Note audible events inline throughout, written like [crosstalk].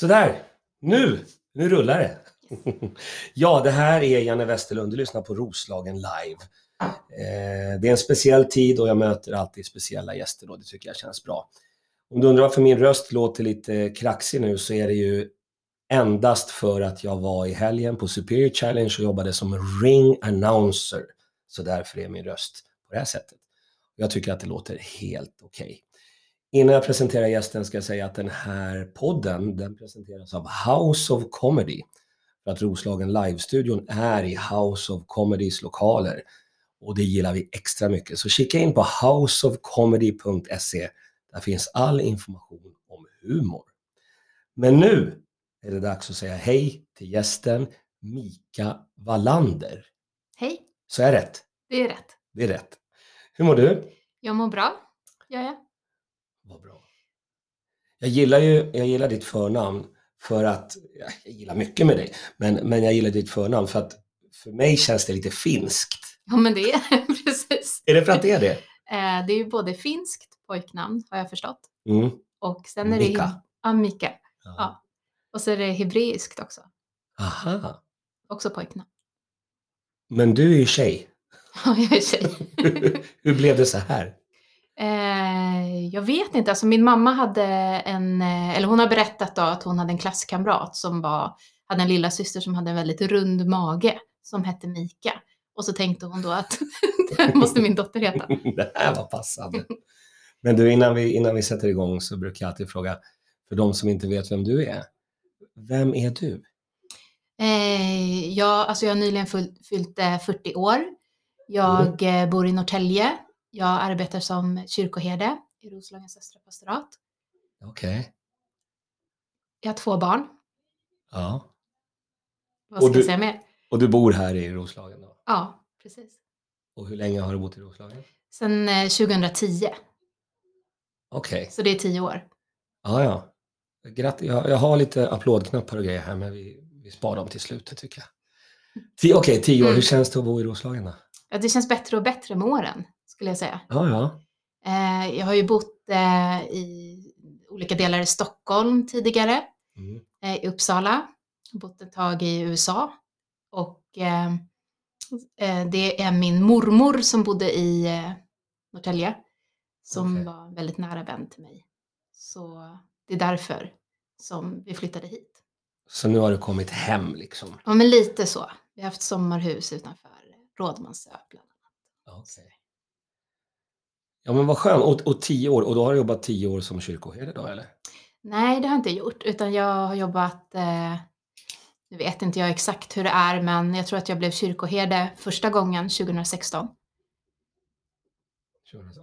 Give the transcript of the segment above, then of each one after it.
Sådär, nu, nu rullar det. [laughs] ja, det här är Janne Westerlund, du lyssnar på Roslagen live. Eh, det är en speciell tid och jag möter alltid speciella gäster och det tycker jag känns bra. Om du undrar varför min röst låter lite kraxig nu så är det ju endast för att jag var i helgen på Superior Challenge och jobbade som ring announcer. Så därför är min röst på det här sättet. Jag tycker att det låter helt okej. Okay. Innan jag presenterar gästen ska jag säga att den här podden den presenteras av House of Comedy. För att Roslagen Live-studion är i House of Comedys lokaler. Och det gillar vi extra mycket. Så kika in på houseofcomedy.se. Där finns all information om humor. Men nu är det dags att säga hej till gästen Mika Wallander. Hej. Så är rätt? Det är rätt. Det är rätt. Hur mår du? Jag mår bra. Ja, ja. Vad bra. Jag gillar ju jag gillar ditt förnamn för att, jag gillar mycket med dig, men, men jag gillar ditt förnamn för att för mig känns det lite finskt. Ja, men det är [laughs] precis. Är det för att det är det? [laughs] Eh, det är ju både finskt pojknamn har jag förstått. Mm. Och sen är det... Mika. Ja, Mika. Ja. Ja. Och så är det hebreiskt också. Aha. Också pojknamn. Men du är ju tjej. [laughs] Ja, jag är tjej. Hur blev det så här? Eh, jag vet inte, alltså min mamma hade en, eh, eller hon har berättat då att hon hade en klasskamrat som var, hade en lilla syster som hade en väldigt rund mage som hette Mika. Och så tänkte hon då att [laughs] det måste min dotter heta. [laughs] det här var passande. Men du, innan vi, innan vi sätter igång så brukar jag alltid fråga, för de som inte vet vem du är, vem är du? Eh, jag, alltså jag har nyligen fyllt, fyllt eh, 40 år. Jag eh, bor i Norrtälje. Jag arbetar som kyrkoherde i Roslagens östra pastorat. Okej. Jag har två barn. Ja. Vad Och ska du- jag säga mer? Och du bor här i Roslagen då? Ja, precis. Och hur länge har du bott i Roslagen? Sen eh, 2010, Okej. så det är tio år. Ja, ja. Grattis. Jag, jag har lite applådknappar och grejer här, men vi, vi sparar dem till slutet tycker jag. Okej, tio år. Mm. Hur känns det att bo i Roslagen då? Ja, det känns bättre och bättre med åren, skulle jag säga. Ja, ja. Eh, jag har ju bott eh, i olika delar i Stockholm tidigare, Mm. eh, i Uppsala, bott ett tag i USA och eh, eh, det är min mormor som bodde i eh, Norrtälje som Okej. var väldigt nära vän till mig. Så det är därför som vi flyttade hit. Så nu har du kommit hem liksom? Ja, men lite så. Vi har haft sommarhus utanför Rådmansö bland annat. Okej. Ja, men vad skönt. Och, och tio år. Och då har du jobbat tio år som kyrkoherde då, eller? Nej, det har jag inte gjort, utan jag har jobbat, eh, nu vet inte jag exakt hur det är, men jag tror att jag blev kyrkoherde första gången 2016.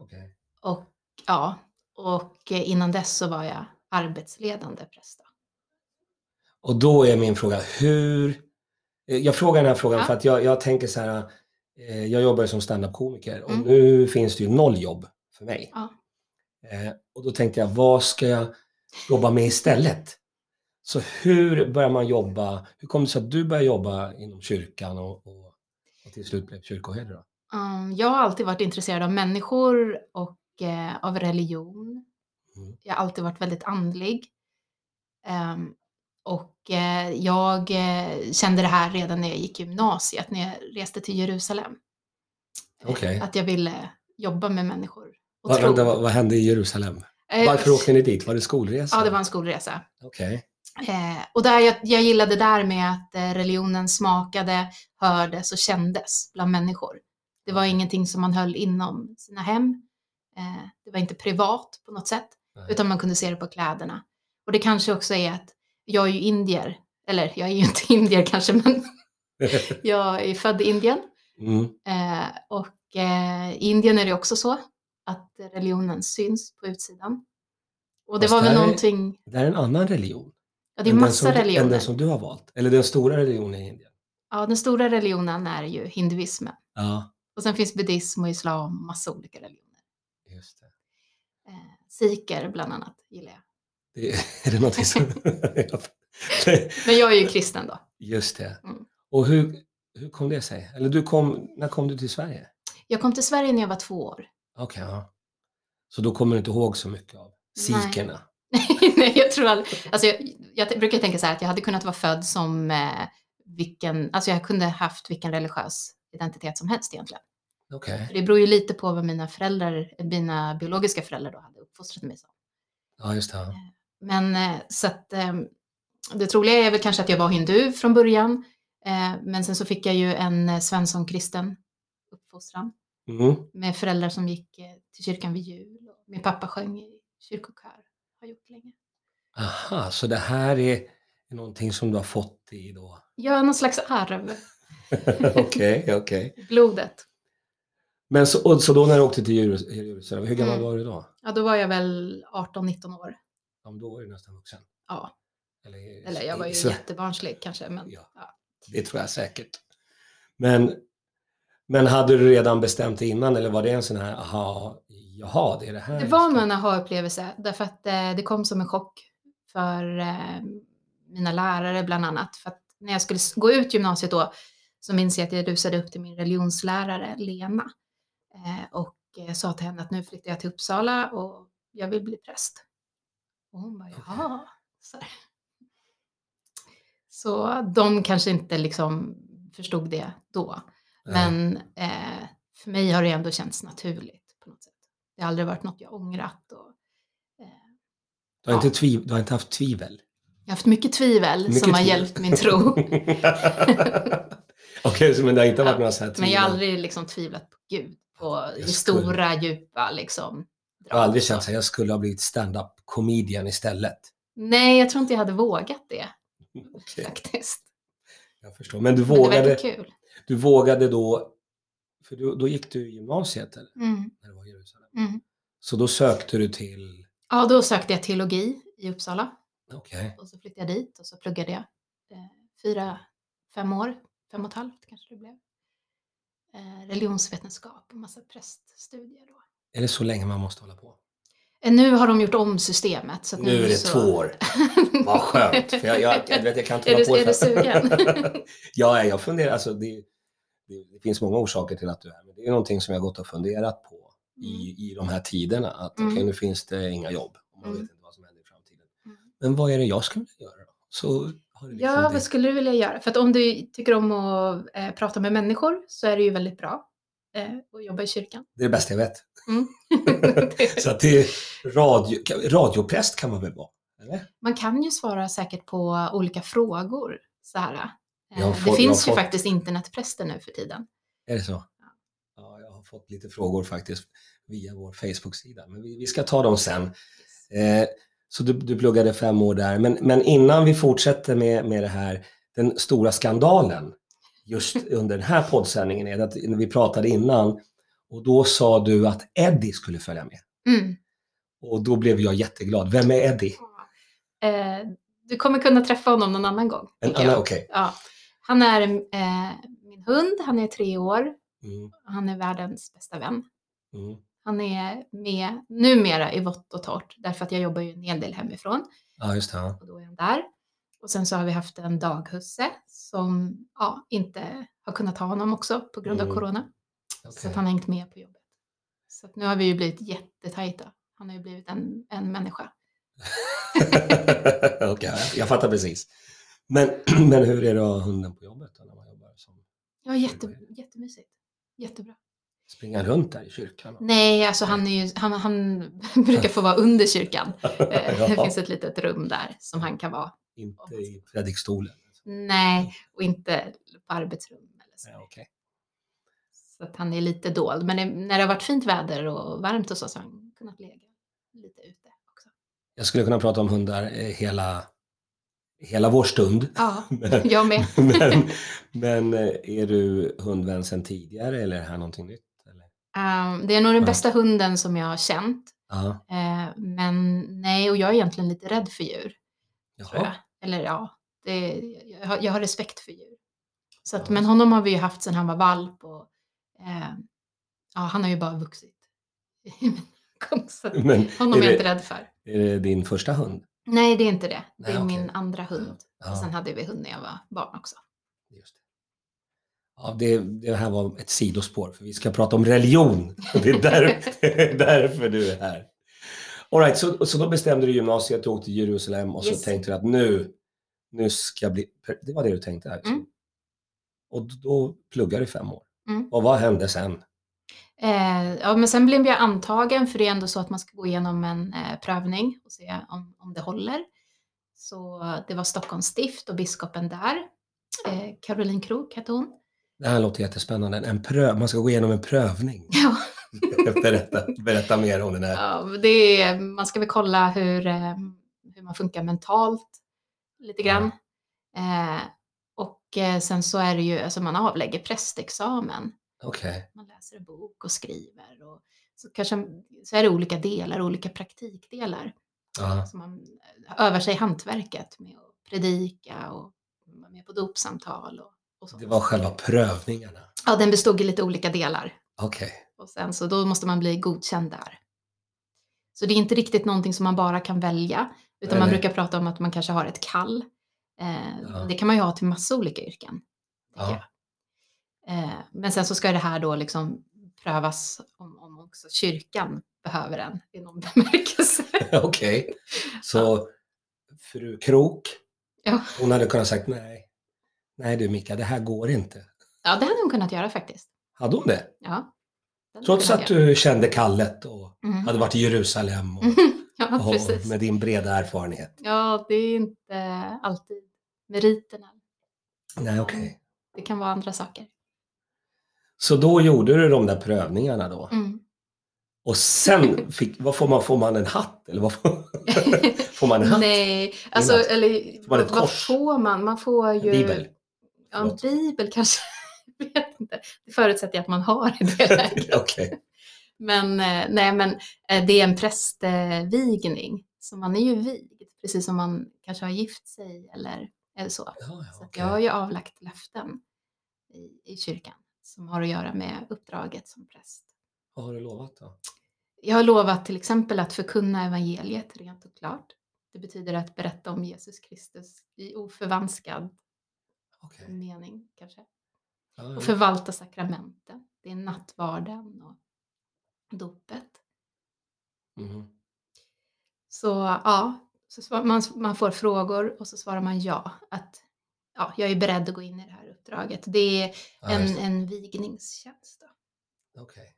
Okej. Och ja, och eh, innan dess så var jag arbetsledande präst. Och då är min fråga, hur... eh, Jag frågar den här frågan Ja. för att jag, jag tänker så här, jag jobbar ju som standup-komiker och Mm. nu finns det ju noll jobb för mig. Ja. Eh, och då tänkte jag, vad ska jag jobba med istället? Så hur börjar man jobba? Hur kom det sig att du började jobba inom kyrkan och, och, och till slut blev kyrkoherde? Då? Um, jag har alltid varit intresserad av människor och eh, av religion. Mm. Jag har alltid varit väldigt andlig. Ehm, och eh, jag eh, kände det här redan när jag gick gymnasiet, när jag reste till Jerusalem. Eh, Okej. Att jag ville jobba med människor. Och Vad, tro. vänta, vad, vad hände i Jerusalem? Varför åkte ni dit? Var det skolresa? Ja, det var en skolresa. Okej. Eh, och där jag, jag gillade där med att religionen smakade, hördes och kändes bland människor. Det var ingenting som man höll inom sina hem. Eh, det var inte privat på något sätt, Nej. utan man kunde se det på kläderna. Och det kanske också är att jag är ju indier, eller jag är ju inte [laughs] indier kanske, men [laughs] jag är född i Indien. mm. Eh, och eh, i Indien är det också så att religionen syns på utsidan. Och det Fast var väl där är- någonting, Det är en annan religion. ja det är än massa som, Än religioner. den som du har valt. Eller den stora religionen i Indien. Ja, den stora religionen är ju hinduismen. Ja, Och sen finns buddhism och islam, massa olika religioner. just det. Eh, sikher bland annat gillar jag. Det [laughs] är det någonting som... [laughs] Men jag är ju kristen då. just det. Mm. Och hur, hur kom det sig? Eller du kom, när kom du till Sverige? Jag kom till Sverige när jag var två år. Okej, ja. Så då kommer du inte ihåg så mycket av Nej. sikerna? [laughs] Nej, jag tror aldrig, alltså jag, jag brukar tänka så här att jag hade kunnat vara född som eh, vilken, alltså jag kunde haft vilken religiös identitet som helst egentligen. För Det beror ju lite på vad mina föräldrar, mina biologiska föräldrar då hade uppfostrat mig som. Ja, just det. Men eh, så att eh, det troliga är väl kanske att jag var hindu från början. Eh, men sen så fick jag ju en Svensson-kristen uppfostran Mm. med föräldrar som gick till kyrkan vid jul. Och min pappa sjöng i kyrkokör, har gjort länge. Aha, så det här är någonting som du har fått i då? Ja, någon slags arv, [laughs] Okej, okej. blodet. Men så, så då när du åkte till Jerus- Jerusalem, hur gammal Mm. var du då? Ja, då var jag väl 18-19 år. Ja, men då var du nästan vuxen. Ja, Eller, eller jag var ju så, jättebarnslig kanske. Men, Ja. ja. Det tror jag säkert. Men, men hade du redan bestämt det innan eller var det en sån här, aha, jaha, det är det här? Det var en aha-upplevelse därför att eh, det kom som en chock för eh, mina lärare bland annat. För att när jag skulle gå ut gymnasiet då så minns jag att jag rusade upp till min religionslärare Lena eh, och sa till henne att nu flyttar jag till Uppsala och jag vill bli präst. Och hon bara, jaha. Så, så de kanske inte liksom förstod det då. Men eh, för mig har det ändå känts naturligt på något sätt. Det har aldrig varit något jag ångrat. Och, eh, Du har, ja. inte tviv, du har inte haft tvivel? jag har haft mycket tvivel Mycket som har tvivel. hjälpt min tro. [laughs] Okej, så men det har inte varit Ja, några så här tvivel? Men jag har aldrig liksom tvivlat på Gud, på det stora, djupa liksom. Jag har aldrig känt att jag skulle ha blivit stand-up comedian istället. Nej, jag tror inte jag hade vågat det Okej, faktiskt. jag förstår. Men du Men det vågade, kul. du vågade då, för då, då gick du i gymnasiet eller? Mm, När du var i Jerusalem. mm. Så då sökte du till, Ja, då sökte jag teologi i Uppsala okej, och så flyttade jag dit och så pluggade jag eh, fyra, fem år, fem och ett halvt kanske det blev. Eh, religionsvetenskap och massa präststudier då. Är det så länge man måste hålla på? Eh, Nu har de gjort om systemet. Så att Nu är det så... två år. Vad skönt, för jag, jag, jag, vet, jag kan inte [laughs] Är hålla du- på är du sugen? [laughs] ja, jag funderar, alltså det, det, finns många orsaker till att du är här, men det är någonting som jag gått och funderat på i, i de här tiderna, att Mm. okej, nu finns det inga jobb, och man Mm. vet inte vad som händer i framtiden. Mm. Men vad är det jag skulle vilja göra då? Så har liksom Ja, det, vad skulle du vilja göra? För att om du tycker om att eh, prata med människor så är det ju väldigt bra eh, att jobba i kyrkan. det är det bästa jag vet. Mm. [laughs] Så att det är radio, radiopräst kan man väl vara? Eller? Man kan ju svara säkert på olika frågor. Så här. Eh, Jag har det finns ju fått- faktiskt internetpräster nu för tiden. Är det så? Ja, jag har fått lite frågor faktiskt via vår Facebook-sida, men vi, vi ska ta dem sen. Eh, så du, du pluggade fem år där, men, men innan vi fortsätter med, med det här, den stora skandalen just [laughs] under den här poddsändningen är att vi pratade innan och då sa du att Eddie skulle följa med. Mm. Och då blev jag jätteglad. Vem är Eddie? Eh, du kommer kunna träffa honom någon annan gång. En annan, okej. Ja. Han är eh, min hund, han är tre år. Mm, Han är världens bästa vän. mm, Han är med numera i vått och torrt därför att jag jobbar ju en hel del hemifrån ja, just det. Ja. och då är han där. Och sen så har vi haft en daghusse som ja, inte har kunnat ha honom också på grund av Mm. corona. Så Okej. att han har hängt med på jobbet. Så nu har vi ju blivit jättetajta. Han har ju blivit en, en människa. [laughs] Okej, jag- jag fattar precis. Men, [clears throat] men hur är det att ha hunden på jobbet när man jobbar som Ja, jätte, jättemysigt. Jättebra. springer runt där i kyrkan? Nej, alltså han, ju, han, han [laughs] brukar få vara under kyrkan. [laughs] Eh, Det Ja, finns ett litet rum där som han kan vara. inte i predikstolen. Nej, och inte på arbetsrum. Eller så. Ja, okej. Så att han är lite dold. Men när det har varit fint väder och varmt och så, så har han kunnat lägga lite ute också. Jag skulle kunna prata om hundar eh, hela, hela vår stund. Ja, [laughs] Men, [laughs] jag med. [laughs] men, men eh, är du hundvän sedan tidigare eller är det här någonting nytt? Eller? Ehm, det är nog den Ja. bästa hunden som jag har känt. Ja, Eh, men nej, och jag är egentligen lite rädd för djur. Jaha. Eller ja, det, jag, har, jag har respekt för djur. Så att, Ja. men honom har vi ju haft sedan han var valp. Och, eh, ja, han har ju bara vuxit. [laughs] Men honom är är jag det, inte rädd för. är det din första hund? Nej, det är inte det. Det Nej, är okej. min andra hund. Ja. Och sen hade vi hund när jag var barn också. Just det. Ja, det, det här var ett sidospår, för vi ska prata om religion. [laughs] Det är, där, det är därför du är här. All right, så, så då bestämde du gymnasiet, du åkte till Jerusalem och Yes. så tänkte du att nu, nu ska jag bli... Det var det du tänkte? Alltså. Mm. Och då pluggade du fem år. Mm. Och vad hände sen? Eh, ja, men sen blev jag antagen för det är ändå så att man ska gå igenom en eh, prövning och se om, om det håller. Så det var Stockholms stift och biskopen där. Eh, Caroline Krook hette hon. Det här låter jättespännande. En pröv, man ska gå igenom en prövning. [laughs] Ja, [laughs] berätta, berätta mer om den här. ja, det är, man ska väl kolla hur, eh, hur man funkar mentalt lite grann. Eh, och eh, sen så är det ju, alltså man avlägger prästexamen. Okej. Man läser en bok och skriver. Och så, kanske, så är det olika delar, olika praktikdelar. Ja. Så man övar sig hantverket med att predika och vara med på dopsamtal. Och, och så. Det var själva prövningarna. Ja, den bestod i lite olika delar. Okej. Och sen så då måste man bli godkänd där. Så det är inte riktigt någonting som man bara kan välja. Utan Nej, man nej. brukar prata om att man kanske har ett kall. Eh, Ja. Det kan man ju ha till massa olika yrken. Ja. Eh, men sen så ska det här då liksom prövas om, om också kyrkan behöver den i någon [laughs] bemärkelse. [laughs] Okej. Så fru Krok, Ja. hon hade kunnat sagt nej. Nej du Mika, det här går inte. Ja, det hade hon kunnat göra faktiskt. Hade hon det? Ja. det Trots att kunnat du kände kallet och göra. Mm. hade varit i Jerusalem och, [laughs] Ja, och med din breda erfarenhet. Ja, det är inte alltid meriterna. Nej, okej. Det kan vara andra saker. Så då gjorde du de där prövningarna då. Mm. Och sen fick, vad får man? Får man en hatt? Eller vad får, [laughs] får man en hatt? Nej, alltså hatt. eller Får man ett vad kors? får man? Man får ju... En bibel? Ja, en bibel kanske. [laughs] Jag vet inte. Det förutsätter jag att man har i det [laughs] läget. Okej. Men, eh, nej, men eh, det är en prästvigning. Så man är ju vigd, precis som man kanske har gift sig eller, eller så. Ja, ja, Så jag har ju avlagt löften i, i kyrkan som har att göra med uppdraget som präst. Vad har du lovat då? Jag har lovat till exempel att förkunna evangeliet rent och klart. Det betyder att berätta om Jesus Kristus i oförvanskad Okej. mening kanske. Ja, Och ja. förvalta sakramenten. Det är nattvarden och dopet. Mhm. Så ja, så svar, man, man får frågor och så svarar man ja. Att ja, jag är beredd att gå in i det här uppdraget. Det är en, det. en vigningstjänst. Okej.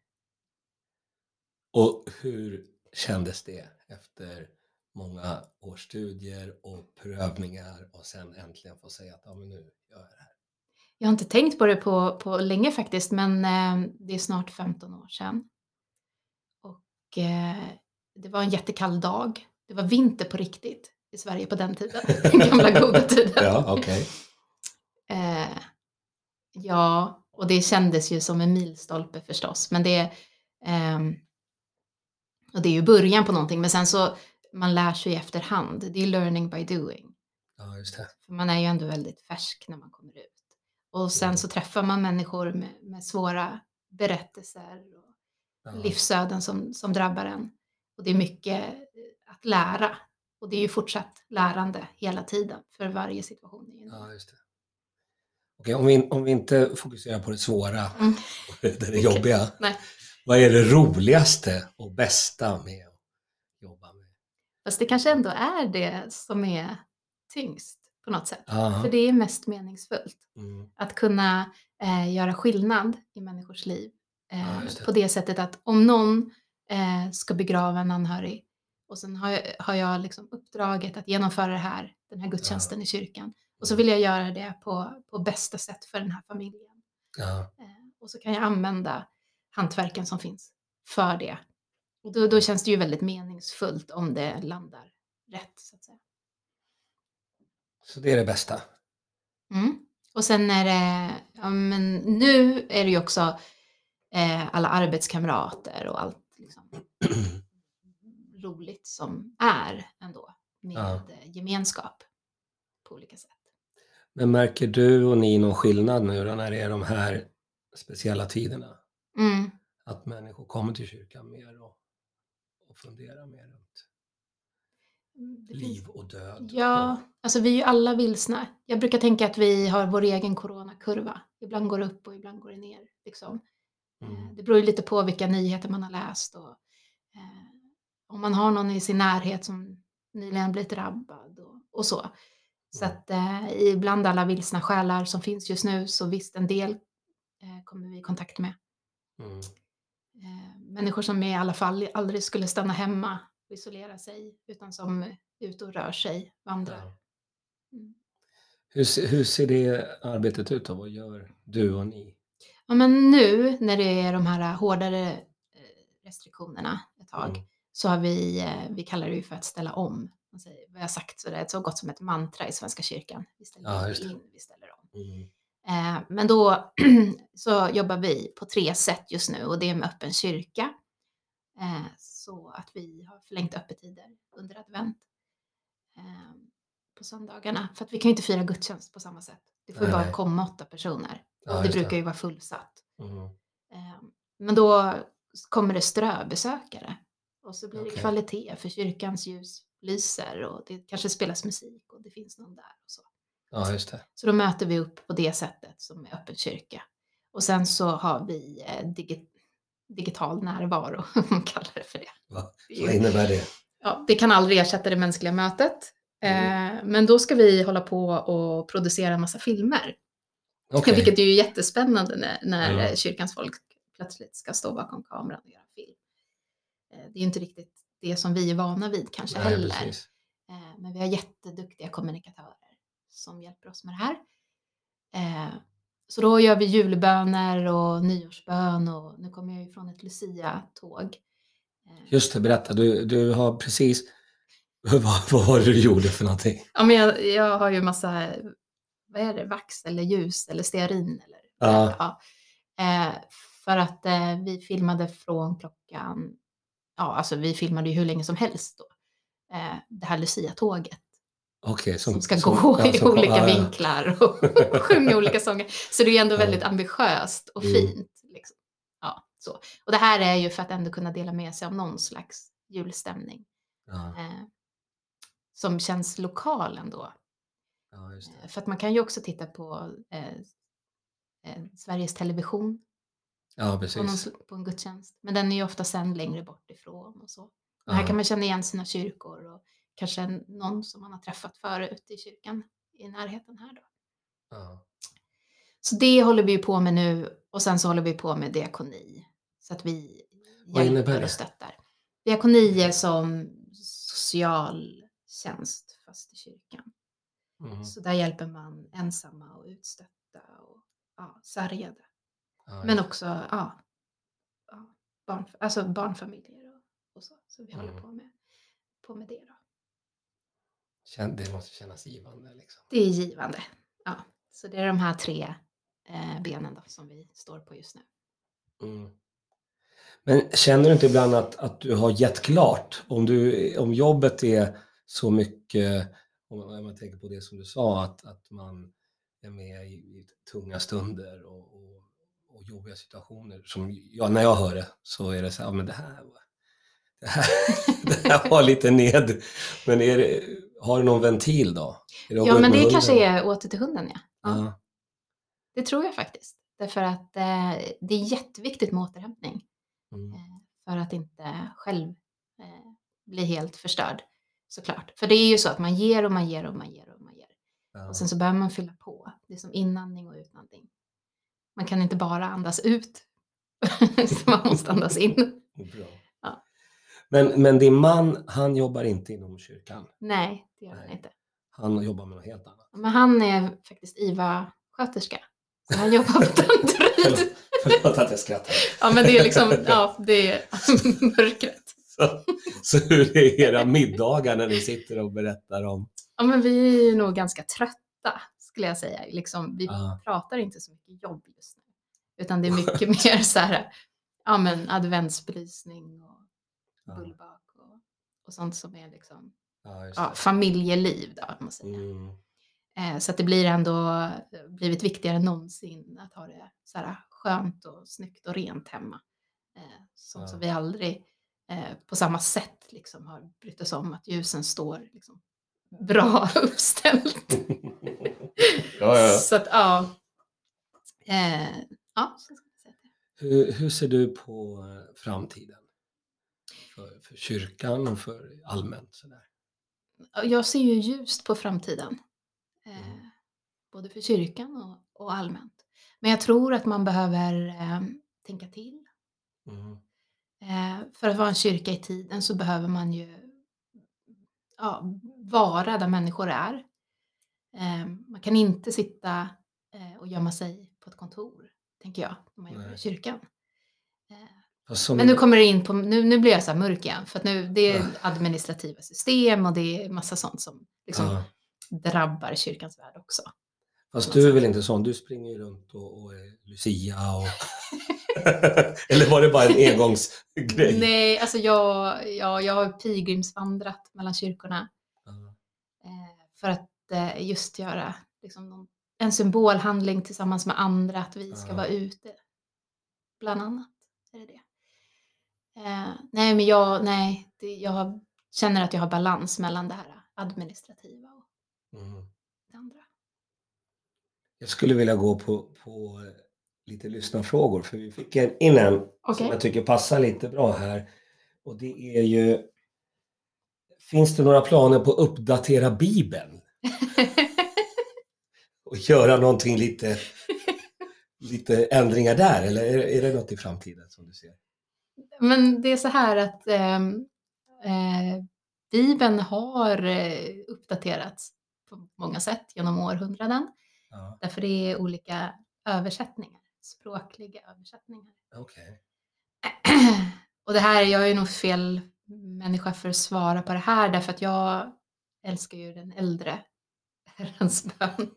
Och hur kändes det efter många års studier och prövningar och sen äntligen få säga att ja, men nu gör jag det här? Jag har inte tänkt på det på, på länge faktiskt, men eh, det är snart 15 år sedan. Och eh, det var en jättekall dag. Det var vinter på riktigt i Sverige på den tiden. [laughs] Den gamla goda tiden. Ja, okej. Eh, ja, och det kändes ju som en milstolpe förstås. Men det, ehm, och det är ju början på någonting. Men sen så, man lär sig i efterhand. Det är learning by doing. Ja, just det. För man är ju ändå väldigt färsk när man kommer ut. Och sen så träffar man människor med, med svåra berättelser och Ja. livsöden som, som drabbar en. Och det är mycket eh, att lära. Och det är ju fortsatt lärande hela tiden för varje situation. Ja, just det. Okej, om, vi, om vi inte fokuserar på det svåra, Mm. och det jobbiga. Nej. Vad är det roligaste och bästa med att jobba med? Fast det kanske ändå är det som är tyngst på något sätt. Ja. För det är mest meningsfullt. Mm. Att kunna eh, göra skillnad i människors liv. Eh, Ja, det. på det sättet att om någon eh, ska begrava en anhörig och sen har jag, har jag liksom uppdraget att genomföra här, den här gudstjänsten i kyrkan. Och så vill jag göra det på, på bästa sätt för den här familjen. Ja. Eh, och så kan jag använda hantverken som finns för det. Och då, då känns det ju väldigt meningsfullt om det landar rätt. Så att säga. Så det är det bästa. Mm. Och sen är det, ja, men nu är det ju också eh, alla arbetskamrater och allt liksom, [clears throat] roligt som är ändå med Ja. gemenskap på olika sätt. Men märker du och ni någon skillnad nu då när det är de här speciella tiderna? Mm. Att människor kommer till kyrkan mer och, och funderar mer runt finns- liv och död? Ja, alltså vi är ju alla vilsna. Jag brukar tänka att vi har vår egen coronakurva. Ibland går det upp och ibland går det ner. Liksom. Mm. Eh, Det beror ju lite på vilka nyheter man har läst och, eh, om man har någon i sin närhet som nyligen blivit drabbad och, och så. Så Mm. att eh, ibland alla vilsna själar som finns just nu så visst en del eh, kommer vi i kontakt med. Mm. Eh, människor som i alla fall aldrig skulle stanna hemma och isolera sig utan som är ute och rör sig, vandrar. Ja. Mm. Hur, hur ser det arbetet ut då? Vad gör du och ni? Ja, men nu när det är de här hårdare eh, restriktionerna ett tag Mm. Så har vi, eh, vi kallar det ju för att ställa om. Jag har sagt så det är så gott som ett mantra i Svenska kyrkan. Vi ställer Ja, in, vi ställer om. Mm. Eh, men då [clears throat] så jobbar vi på tre sätt just nu och det är med öppen kyrka. Eh, så att vi har förlängt öppettider under advent eh, på söndagarna. För att vi kan ju inte fira gudstjänst på samma sätt. Det får ju bara komma åtta personer. Ja, det brukar ju vara fullsatt. Mm. Men då kommer det ströbesökare. Och så blir det Okej. kvalitet för kyrkans ljus lyser och det kanske spelas musik och det finns någon där. Och så. Ja, just det. så då möter vi upp på det sättet som är öppen kyrka. Och sen så har vi eh, digi- digital närvaro, [laughs] om man kallar det för det. Va? Det Vad innebär det? Ja, det kan aldrig ersätta det mänskliga mötet. Mm. Eh, men då ska vi hålla på och producera en massa filmer. Okej. Vilket är ju jättespännande när, när eh, kyrkans folk plötsligt ska stå bakom kameran och göra film. Eh, Det är inte riktigt det som vi är vana vid kanske Nej, heller. precis. Eh, Men vi har jätteduktiga kommunikatörer som hjälper oss med det här. Eh, Så då gör vi julböner och nyårsbön och nu kommer jag ju från ett Lucia-tåg. Just det, berätta. Du, du har precis... [laughs] Vad, vad var det du gjorde för någonting? Ja, men jag, jag har ju massa, vad är det, vax eller ljus eller stearin eller Ja. ja. För att vi filmade från klockan, ja alltså vi filmade ju hur länge som helst då. Eh, det här Lucia-tåget Okej, som, ska gå ja, i som- olika ja, ja. vinklar och [laughs] sjunga olika sånger. Så det är ju ändå väldigt ambitiöst och Mm. fint. Liksom. Ja, så. Och det här är ju för att ändå kunna dela med sig av någon slags julstämning. Eh, som känns lokal ändå. Eh, För att man kan ju också titta på eh, eh, Sveriges Television Ja, på, någon, precis. på en gudstjänst. Men den är ju ofta sänd längre bort ifrån och så. Men här kan man känna igen sina kyrkor och kanske någon som man har träffat förut i kyrkan i närheten här då. Ja. Så det håller vi ju på med nu och sen så håller vi på med diakoni. Så att vi Vad hjälper det? och stöttar. Diakoni är som socialtjänst fast i kyrkan. Mm. Så där hjälper man ensamma och utstötta och ja, sargade. Ja, Men också ja, barn, alltså barnfamiljer och, och så. Så vi håller Mm. på med, på med det då. Det måste kännas givande. Liksom. Det är givande. Ja. Så det är de här tre eh, benen då som vi står på just nu. Mm. Men känner du inte ibland att, att du har gett klart? Om, du, om jobbet är så mycket, om man tänker på det som du sa, att, att man är med i, i tunga stunder och, och, och jobbiga situationer. Som, ja, när jag hör det så är det så här, ja, men det här, det här, [laughs] det här var lite ned. Men är det, har du någon ventil då? Ja, men det hunden? kanske är åter till hunden ja. ja. Ja. Det tror jag faktiskt. Därför att eh, det är jätteviktigt med återhämtning. Mm. Eh, för att inte själv eh, bli helt förstörd. Såklart. För det är ju så att man ger och man ger och man ger och man ger. Ja. Och sen så behöver man fylla på. Det är som inandning och utandning. Man kan inte bara andas ut. [laughs] så man måste andas in. Bra. Ja. Men, men din man, han jobbar inte inom kyrkan. Nej, det gör han Nej. inte. Han jobbar med något helt annat. Men han är faktiskt IVA-sköterska. Han jobbar på Danderyd. [laughs] Förlåt, att jag skrattar. Ja, men det är liksom, [laughs] ja, det är mörkret. Så, så hur är era middagar när ni sitter och berättar om... Ja, men vi är nog ganska trötta, skulle jag säga. Liksom, vi Ja. pratar inte så mycket jobb just nu. Utan det är [laughs] mycket mer så här, ja men adventsbelysning och bullbak och, och sånt som är liksom, just ja, familjeliv då, man säger. Mm. Eh, så att det blir ändå blivit viktigare än någonsin att ha det så här skönt och snyggt och rent hemma. Eh, sånt Ja. som vi aldrig eh, på samma sätt liksom har brytt oss om att ljusen står liksom bra [laughs] uppställt. [laughs] ja, ja. Så att ja. Eh, ja. Hur, hur ser du på eh, framtiden? För, för kyrkan och för allmänt? Sådär? Jag ser ju ljust på framtiden. Eh, Mm. både för kyrkan och, och allmänt. Men jag tror att man behöver eh, tänka till. Mm. Eh, för att vara en kyrka i tiden så behöver man ju ja, vara där människor är. Eh, man kan inte sitta eh, och gömma sig på ett kontor, tänker jag, när man jobbar i kyrkan. Eh, som- Men nu kommer det in på, nu, nu blir jag så här mörk igen, för att nu, det är administrativa system och det är massa sånt som liksom ja. drabbar kyrkans värld också. Fast du är väl inte sån? Du springer ju runt och, och är Lucia och... [laughs] Eller var det bara en [laughs] engångsgrej? Nej, alltså jag, jag, jag har pilgrimsvandrat mellan kyrkorna eh, för att eh, just göra liksom, någon, en symbolhandling tillsammans med andra, att vi ska vara ute. Bland annat är det det. Eh, nej, men jag, nej, det, jag känner att jag har balans mellan det här administrativa och Mm. det andra. Jag skulle vilja gå på, på eh, lite lyssnarfrågor för vi fick en in en som jag tycker passar lite bra här. Och det är ju Finns det några planer på att uppdatera Bibeln? Och göra någonting lite, lite ändringar där? Eller är, är det något i framtiden som du ser? Men det är så här att ehm, eh, Bibeln har eh, uppdaterats på många sätt genom århundraden. Ja, Därför det är olika översättningar, språkliga översättningar. okej. [clears throat] Och det här, jag är nog fel människa för att svara på det här därför att jag älskar ju den äldre Herrens bön.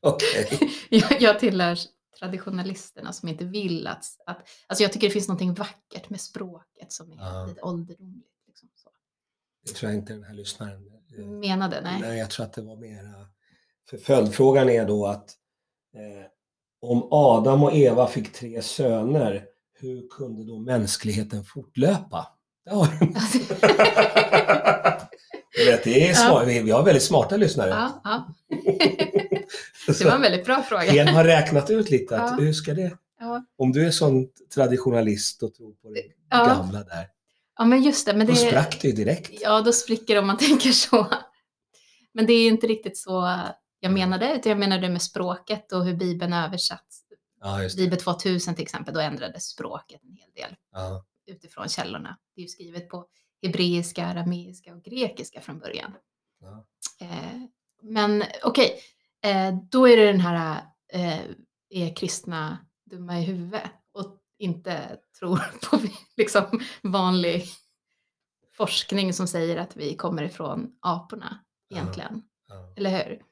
Okej. [laughs] Jag, jag tillhör traditionalisterna som inte vill att, att... Alltså jag tycker det finns något vackert med språket som är Ja. lite ålderdomligt. Liksom så. Det tror jag inte den här lyssnaren eh, Menade, nej. Nej, jag tror att det var mera... För följdfrågan är då att eh, om Adam och Eva fick tre söner, hur kunde då mänskligheten fortlöpa? Det har [laughs] [laughs] vet, det är smart. Vi vi har väldigt smarta lyssnare. Ja, ja. [laughs] Det var en väldigt bra fråga. En har räknat ut lite att Ja. hur ska det... Ja. Om du är sån traditionalist och tror på det Ja. gamla där, ja, men just det. Men då det sprack det ju direkt. Ja, då spricker det om man [laughs] tänker så. Men det är inte riktigt så jag menade, utan jag menade med språket och hur Bibeln översatts. Ja, just det. Bibel 2000 till exempel, då ändrades språket en hel del Ja. utifrån källorna. Det är ju skrivet på hebreiska, arameiska och grekiska från början. Ja. Eh, men okej, eh, då är det den här, eh, är kristna dumma i huvudet och inte tror [laughs] på liksom vanlig forskning som säger att vi kommer ifrån aporna Ja. egentligen. Ja. Eller hur?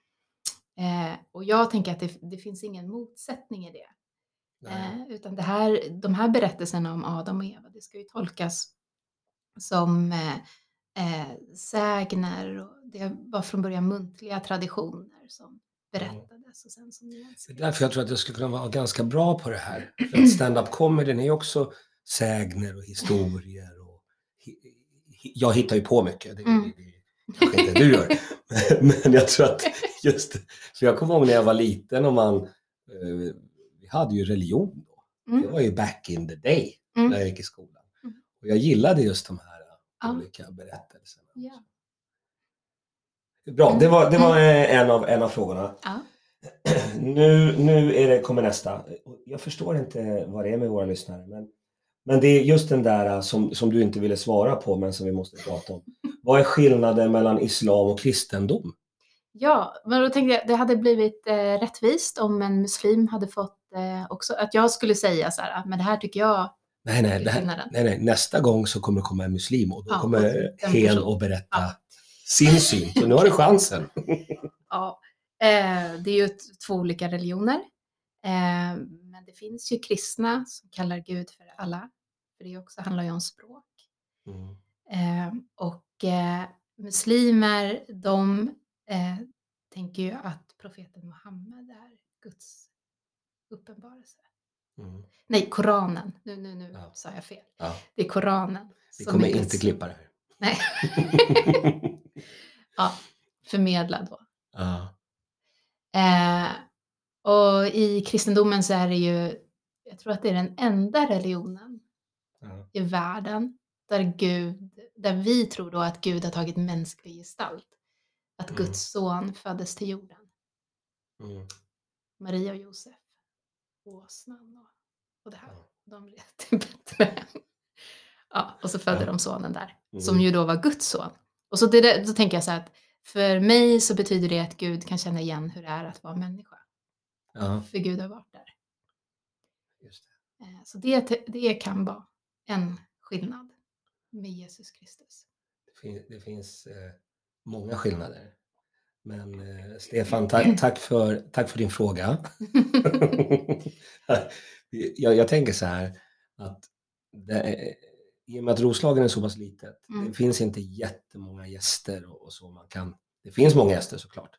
Eh, och jag tänker att det, det finns ingen motsättning i det. Eh, utan det här, de här berättelserna om Adam och Eva, det ska ju tolkas som eh, eh, sägner och det var från början muntliga traditioner som berättades och sen som Det är därför jag tror att jag skulle kunna vara ganska bra på det här. För att stand-up comedyn är också sägner och historier. Och jag hittar ju på mycket, det, Mm. det, det kanske inte du gör. [laughs] Men jag tror att just, för jag kommer ihåg när jag var liten och man, eh, vi hade ju religion då. Det Mm. var ju back in the day Mm. när jag gick i skolan. Mm. Och jag gillade just de här Ja. olika berättelserna. Ja. Bra, det var, det var eh, en, av, en av frågorna. Ja. [clears throat] Nu, nu är det, kommer nästa. Jag förstår inte vad det är med våra lyssnare. Men, men det är just den där eh, som, som du inte ville svara på men som vi måste prata om. Vad är skillnaden mellan islam och kristendom? ja, men då tänkte jag det hade blivit eh, rättvist om en muslim hade fått eh, också, att jag skulle säga så här, "Ah, men det här tycker jag Nej, nej, här, nej, nej. Nästa gång så kommer det komma en muslim och då Ja, kommer Hen att berätta Ja. sin syn. Så nu har du chansen. [laughs] Ja, eh, det är ju två olika religioner. Eh, men det finns ju kristna som kallar Gud för alla. För det också handlar ju om språk. Mm. Eh, och eh, muslimer, de eh, tänker ju att profeten Muhammed är Guds uppenbarelse. Mm. Nej, Koranen. Nu, nu, nu Ja. sa jag fel. Ja, Det är Koranen. vi kommer är Guds- inte klippa det här. Nej, [laughs] ja, förmedla då. ja. Eh, och i kristendomen så är det ju, jag tror att det är den enda religionen Ja. i världen där Gud, där vi tror då att Gud har tagit mänsklig gestalt. Att Mm. Guds son föddes till jorden. Mm. Maria och Josef, åsnan och, och det här. De red till Betlehem. Ja, och så födde de sonen där, Mm. som ju då var Guds son. Och så det, då tänker jag så här att för mig så betyder det att Gud kan känna igen hur det är att vara människa. Ja, För Gud har varit där. just det. Eh, Så det, det kan vara en skillnad med Jesus Kristus. Det finns, det finns eh, många skillnader. Men eh, Stefan, tack, tack, för, tack för din fråga. [laughs] jag, jag tänker så här att det, i och med att Roslagen är så pass litet, Mm. det finns inte jättemånga gäster och, och så man kan. Det finns många gäster såklart.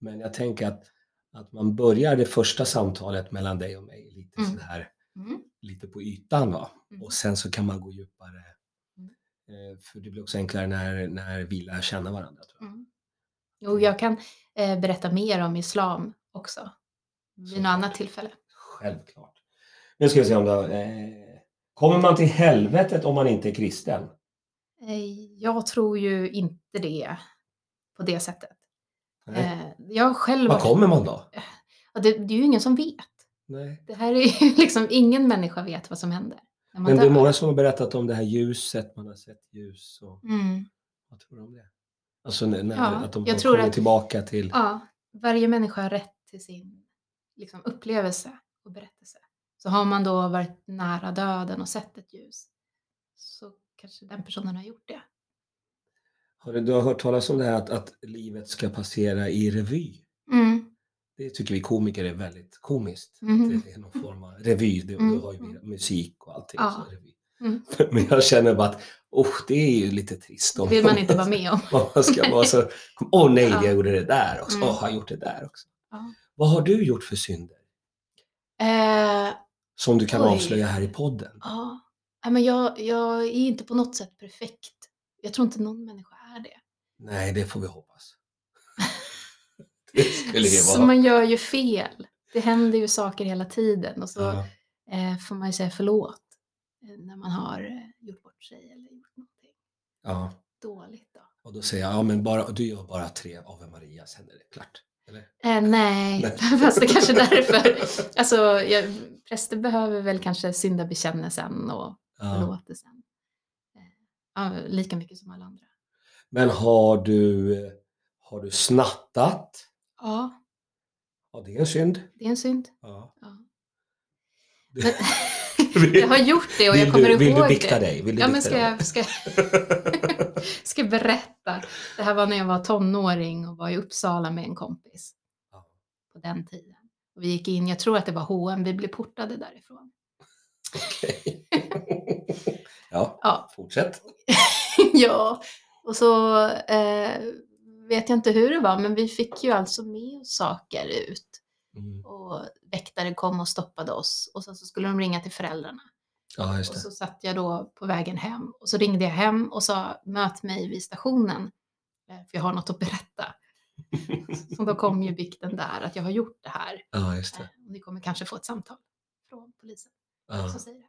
Men jag tänker att, att man börjar det första samtalet mellan dig och mig lite Mm. så här, Mm. lite på ytan va? Mm. Och sen så kan man gå djupare. Mm. Eh, För det blir också enklare när, när vi lär känna varandra. Tror jag. Jo, jag kan eh, berätta mer om islam också. Vid något annat tillfälle. Självklart. Nu ska vi se om då. Eh, kommer man till helvetet om man inte är kristen? Eh, jag tror ju inte det på det sättet. Nej. Eh, jag själv... Var kommer man då? Det, det är ju ingen som vet. Nej. Det här är ju [laughs] liksom, ingen människa vet vad som händer. Men det är dör. många som har berättat om det här ljuset, man har sett ljus. Och, Mm. vad tror du om det? Alltså när, när, Ja, att de jag har tror kommit att- tillbaka till... Ja, varje människa har rätt till sin liksom, upplevelse och berättelse. Så har man då varit nära döden och sett ett ljus så kanske den personen har gjort det. Har du, du har hört talas om det här att, att livet ska passera i revy? Mm. Det tycker vi komiker är väldigt komiskt. Att det är någon form av revy. Det, Mm, Då har ju mm. musik och allting. Ja. Mm. [laughs] Men jag känner bara att oh, det är ju lite trist. Det vill man inte vara med om. man ska vara så, åh nej, Ja. jag gjorde det där också. Mm. Åh, har jag gjort det där också. Ja. Vad har du gjort för synder? Eh, Som du kan Oj. avslöja här i podden? ja. Men jag, jag är inte på något sätt perfekt. Jag tror inte någon människa är det. Nej, det får vi hoppas. [laughs] det skulle det Så vara. man gör ju fel. Det händer ju saker hela tiden och så Ja. eh, får man ju säga förlåt när man har eh, gjort bort sig eller gjort någonting ja. dåligt. Då. Och då säger jag, ja men bara, du gör bara tre Ave Maria, sen är det klart. Eh, nej, Nej. [laughs] fast det kanske är därför. Alltså, jag, präster behöver väl kanske syndabekännelsen och Ja. förlåtelsen. Eh, ja, lika mycket som alla andra. Men har du, har du snattat? Ja, Ja, det är en synd. det är en synd. Ja. Ja. Men, [laughs] jag har gjort det och jag vill kommer du, vill ihåg du bikta det. dig? Vill du Ja, men ska dig? jag, ska, [laughs] ska jag berätta? Det här var när jag var tonåring och var i Uppsala med en kompis på den tiden. Och vi gick in, jag tror att det var H&M, vi blev portade därifrån. Okej. [laughs] ja, Ja, fortsätt. [laughs] ja. och så eh, vet jag inte hur det var, men vi fick ju alltså med oss saker ut. Mm. Och väktare kom och stoppade oss och sen så skulle de ringa till föräldrarna. Ja, Och så satt jag då på vägen hem och så ringde jag hem och sa möt mig vid stationen eh, för jag har något att berätta. [laughs] Så då kom ju bikten där att jag har gjort det här. Ja, Eh, det. Och ni kommer kanske få ett samtal från polisen. Ja. som säger det.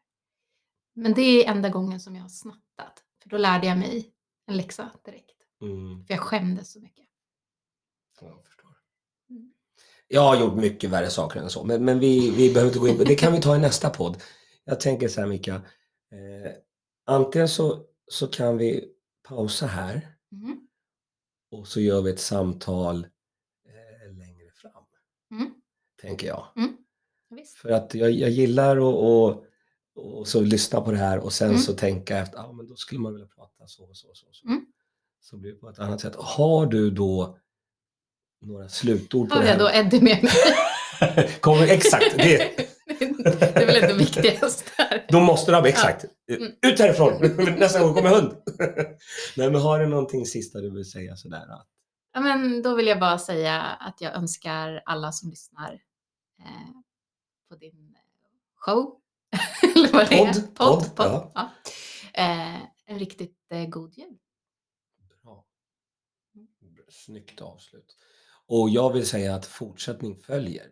Men det är enda gången som jag har snattat. För då lärde jag mig en läxa direkt. Mm. För jag skämdes så mycket. Ja, Jag förstår. Mm. Jag har gjort mycket värre saker än så, men, men vi, vi behöver inte gå in på det. kan vi ta i nästa podd. Jag tänker så här Mika, eh, antingen så, så kan vi pausa här Mm. och så gör vi ett samtal eh, längre fram, Mm. tänker jag. Ja, Visst. För att jag, jag gillar att och, och så lyssna på det här och sen Mm. så tänka efter, ja men då skulle man vilja prata så och så och så. så. Mm. Så blir det på ett annat sätt. Har du då några slutord på Har jag då Eddie med mig? [laughs] Kommer, exakt, det, [laughs] det är väl det viktigaste här. då måste du ha, exakt. Mm. Ut härifrån, [laughs] nästa gång kommer hund. Nej men har du någonting sista du vill säga sådär? Att, Ja, men då vill jag bara säga att jag önskar alla som lyssnar eh, på din eh, show, eller vad det är, Podd, podd, podd, podd, ja. ja. Eh, en riktigt eh, god jul. bra. Snyggt avslut. Och jag vill säga att fortsättning följer.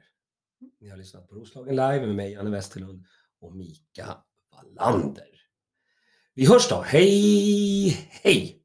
Ni har lyssnat på Roslagen live med mig, Janne Westerlund och Mika Wallander. Vi hörs då. Hej, hej!